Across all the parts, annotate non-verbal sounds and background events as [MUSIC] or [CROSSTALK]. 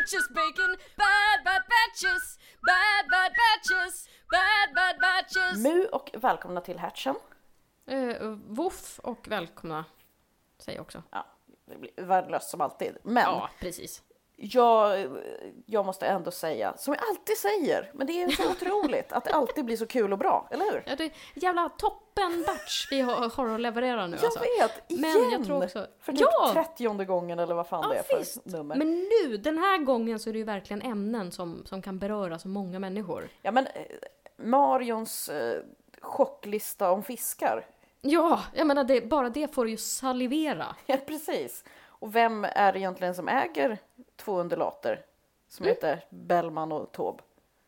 sandwiches, bacon, bad bad batches, bad bad batches, bad bad batches. Mu och välkomna till Hatchen. Uh, voff och välkomna, säger jag också. Ja, det blir värdelöst som alltid. Men Ja, precis. Jag, jag måste ändå säga, som jag alltid säger, men det är så [LAUGHS] otroligt att det alltid blir så kul och bra, eller hur? Ja, det är jävla toppen batch vi har, har att leverera nu Jag alltså. vet, igen! Men jag tror också... För typ ja! trettionde gången eller vad fan Ja, det är för visst. nummer. Men nu, den här gången så är det ju verkligen ämnen som, som kan beröra så många människor. Ja men eh, Marions eh, chocklista om fiskar. Ja, jag menar det, bara det får ju salivera. [LAUGHS] Ja precis. Och vem är det egentligen som äger två undulater? Som Mm. heter Bellman och Taube.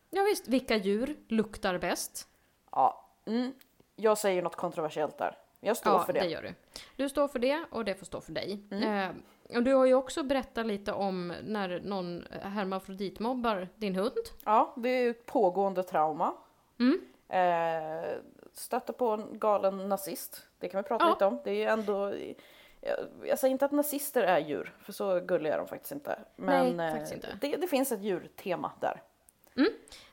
Ja, visst, vilka djur luktar bäst? Ja, mm, jag säger något kontroversiellt där. Jag står ja, för det. gör du. Du står för det och det får stå för dig. Mm. Eh, och du har ju också berättat lite om när någon hermafroditmobbar din hund. Ja, det är ett pågående trauma. Mm. Eh, stötte på en galen nazist. Det kan vi prata Ja. lite om. Det är ju ändå... Jag, jag säger inte att nazister är djur, för så gulliga är de faktiskt inte. Men Nej, eh, faktiskt inte. Det, det finns ett djurtema där.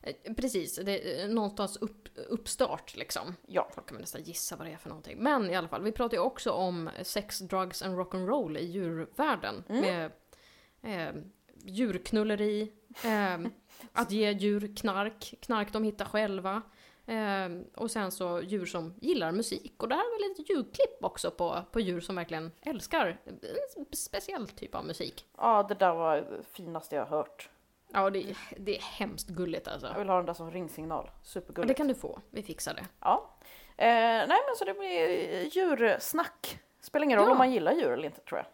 Eh, precis, det är någonstans upp, uppstart liksom. Ja, Folk kan nästan gissa vad det är för någonting. Men i alla fall, vi pratar ju också om sex, drugs and rock'n'roll i djurvärlden. Mm. Med eh, djurknulleri, eh, [LAUGHS] att ge djur knark, knark de hittar själva. Eh, och sen så djur som gillar musik. Och det här är väl ett ljudklipp också på, på djur som verkligen älskar en speciell typ av musik. ja, det där var det finaste jag har hört. Ja, det, det är hemskt gulligt alltså. Jag vill ha den där som ringsignal. Ja, Supergulligt. det kan du få, vi fixar det. Ja. Eh, nej men så det blir djursnack. Spelar ingen roll Ja. om man gillar djur eller inte tror jag.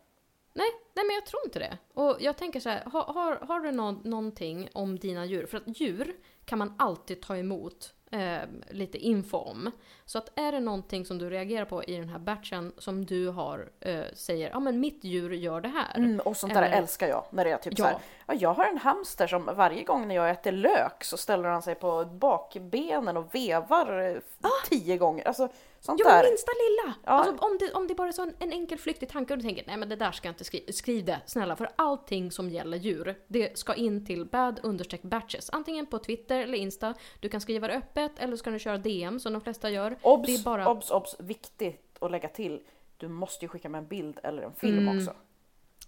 Nej, nej men jag tror inte det. Och jag tänker så här, har, har, har du nå, någonting om dina djur? För att djur kan man alltid ta emot eh, lite info om. Så att är det någonting som du reagerar på i den här batchen som du har, eh, säger, ja men mitt djur gör det här. Mm, och sånt där Eller- älskar jag. När det är typ Ja. så här, ja, jag har en hamster som varje gång när jag äter lök så ställer han sig på bakbenen och vevar eh, tio gånger. Alltså sånt men där. minsta lilla! Ja. Alltså, om, det, om det bara är så en, en enkel flyktig tanke och du tänker nej men det där ska jag inte skriva, skriv det snälla. För allting som gäller djur, det ska in till bad understreck batches. Antingen på Twitter eller Insta. Du kan skriva det öppet eller så kan du köra DM som de flesta gör. det Obs, är bara- obs, obs, viktigt att lägga till. Du måste ju skicka med en bild eller en film Mm. också.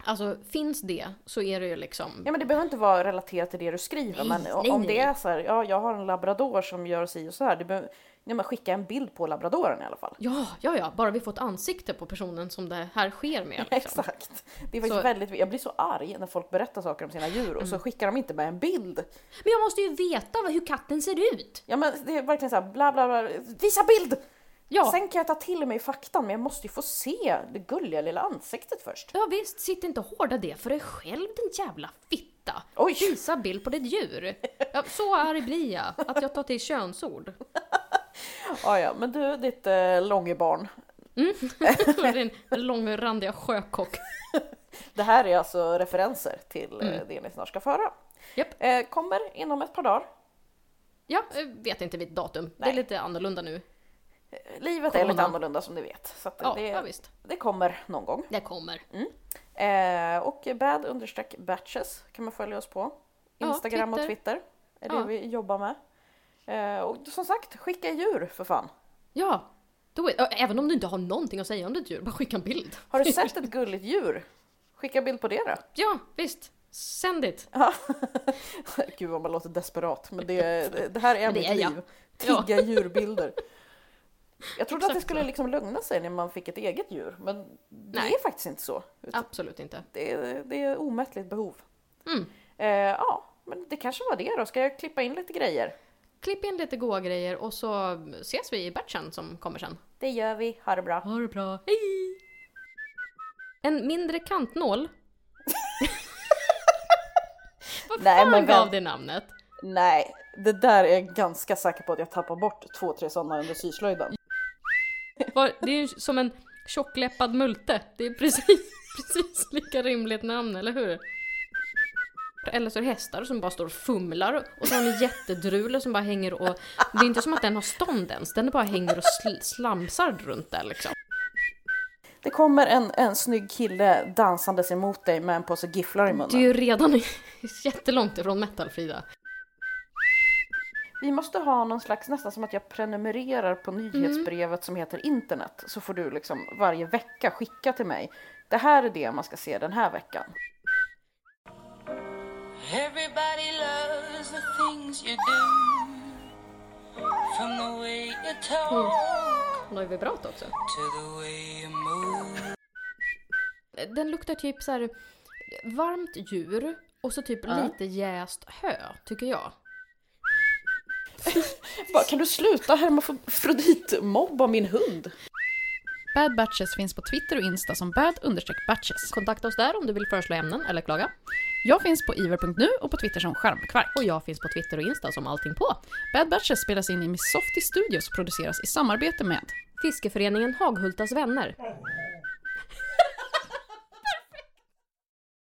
Alltså finns det så är det ju liksom... Ja men det behöver inte vara relaterat till det du skriver Nej, men nej, om nej. det är så här, ja jag har en labrador som gör si och så här. Det behöver, nej, men skicka en bild på labradoren i alla fall. Ja, ja, ja, bara vi får ett ansikte på personen som det här sker med. [LAUGHS] Liksom. Exakt. Det är faktiskt Så- väldigt, jag blir så arg när folk berättar saker om sina djur och Mm. så skickar de inte med en bild. Men jag måste ju veta vad- hur katten ser ut! Ja men det är verkligen så här, bla bla bla, visa bild! Ja, Sen kan jag ta till mig faktan men jag måste ju få se det gulliga lilla ansiktet först. ja visst, sitt inte och hårda det för dig själv din jävla fitta! Oj! Visa bild på ditt djur! Ja, så arg blir jag, att jag tar till könsord. [LAUGHS] Ja, ja, men du ditt eh, långebarn. [LAUGHS] [LAUGHS] Din långrandiga sjökock. Det här är alltså referenser till eh, Mm. det ni snart ska föra. Japp. Eh, kommer inom ett par dagar. Ja, jag vet inte vilket datum. Det Nej. är lite annorlunda nu. Livet är lite annorlunda som ni vet. Så Ja, det, ja det kommer någon gång. Det kommer. Eh, och bad understreck batches kan man följa oss på. Ja, Instagram och Twitter. Är det Ja. vi jobbar med. Eh, och som sagt, skicka djur för fan. Ja, då är, även om du inte har någonting att säga om ditt djur, bara skicka en bild. Har du sett [LAUGHS] ett gulligt djur? Skicka bild på det då. Ja, visst. Sänd it. Ja. [LAUGHS] Gud vad man låter desperat, men det, det, här är Men det mitt är liv. Ja. Tigga [LAUGHS] djurbilder. Jag trodde att det skulle så. liksom lugna sig när man fick ett eget djur, men det Nej. är faktiskt inte så. Utan Absolut inte. Det, är, det är omättligt behov. Mm. Eh, ja, men det kanske var det då. Ska jag klippa in lite grejer? Klipp in lite goa grejer och så ses vi i batchen som kommer sen. Det gör vi. Ha det bra. Ha det bra. Hej! En mindre kantnål. [LAUGHS] Vad Nej, fan men gav vänt- det namnet? Nej, det där är jag ganska säker på att jag tappar bort två, tre sådana under syslöjden. Det är ju som en tjockläppad multe. Det är precis, [LAUGHS] precis lika rimligt namn, eller hur? Eller så är det hästar som bara står och fumlar och så har de en jättedrule som bara hänger och... Det är inte som att den har stånd ens, den bara hänger och sl- slamsar runt där liksom. Det kommer en, en snygg kille dansandes emot dig med en påse gifflar i munnen. Du är ju redan [LAUGHS] jättelångt ifrån metal Frida. Vi måste ha någon slags, nästan som att jag prenumererar på Mm. nyhetsbrevet som heter internet. Så får du liksom varje vecka skicka till mig. Det här är det man ska se den här veckan. Everybody loves the things you do. From the way you talk Hon har ju vibrat också. to the way you move. Den luktar typ så här varmt djur och så typ Ja. lite jäst hö, tycker jag. [LAUGHS] Bara, kan du sluta hermafroditmobba min hund? Bad Batches finns på Twitter och Insta som bad-batches. Kontakta oss där om du vill föreslå ämnen eller klaga. Jag finns på iver.nu och på Twitter som skärmkvark. Och jag finns på Twitter och Insta som allting på. Bad Batches spelas in i Missofty Studios och produceras i samarbete med Fiskeföreningen Haghultas vänner.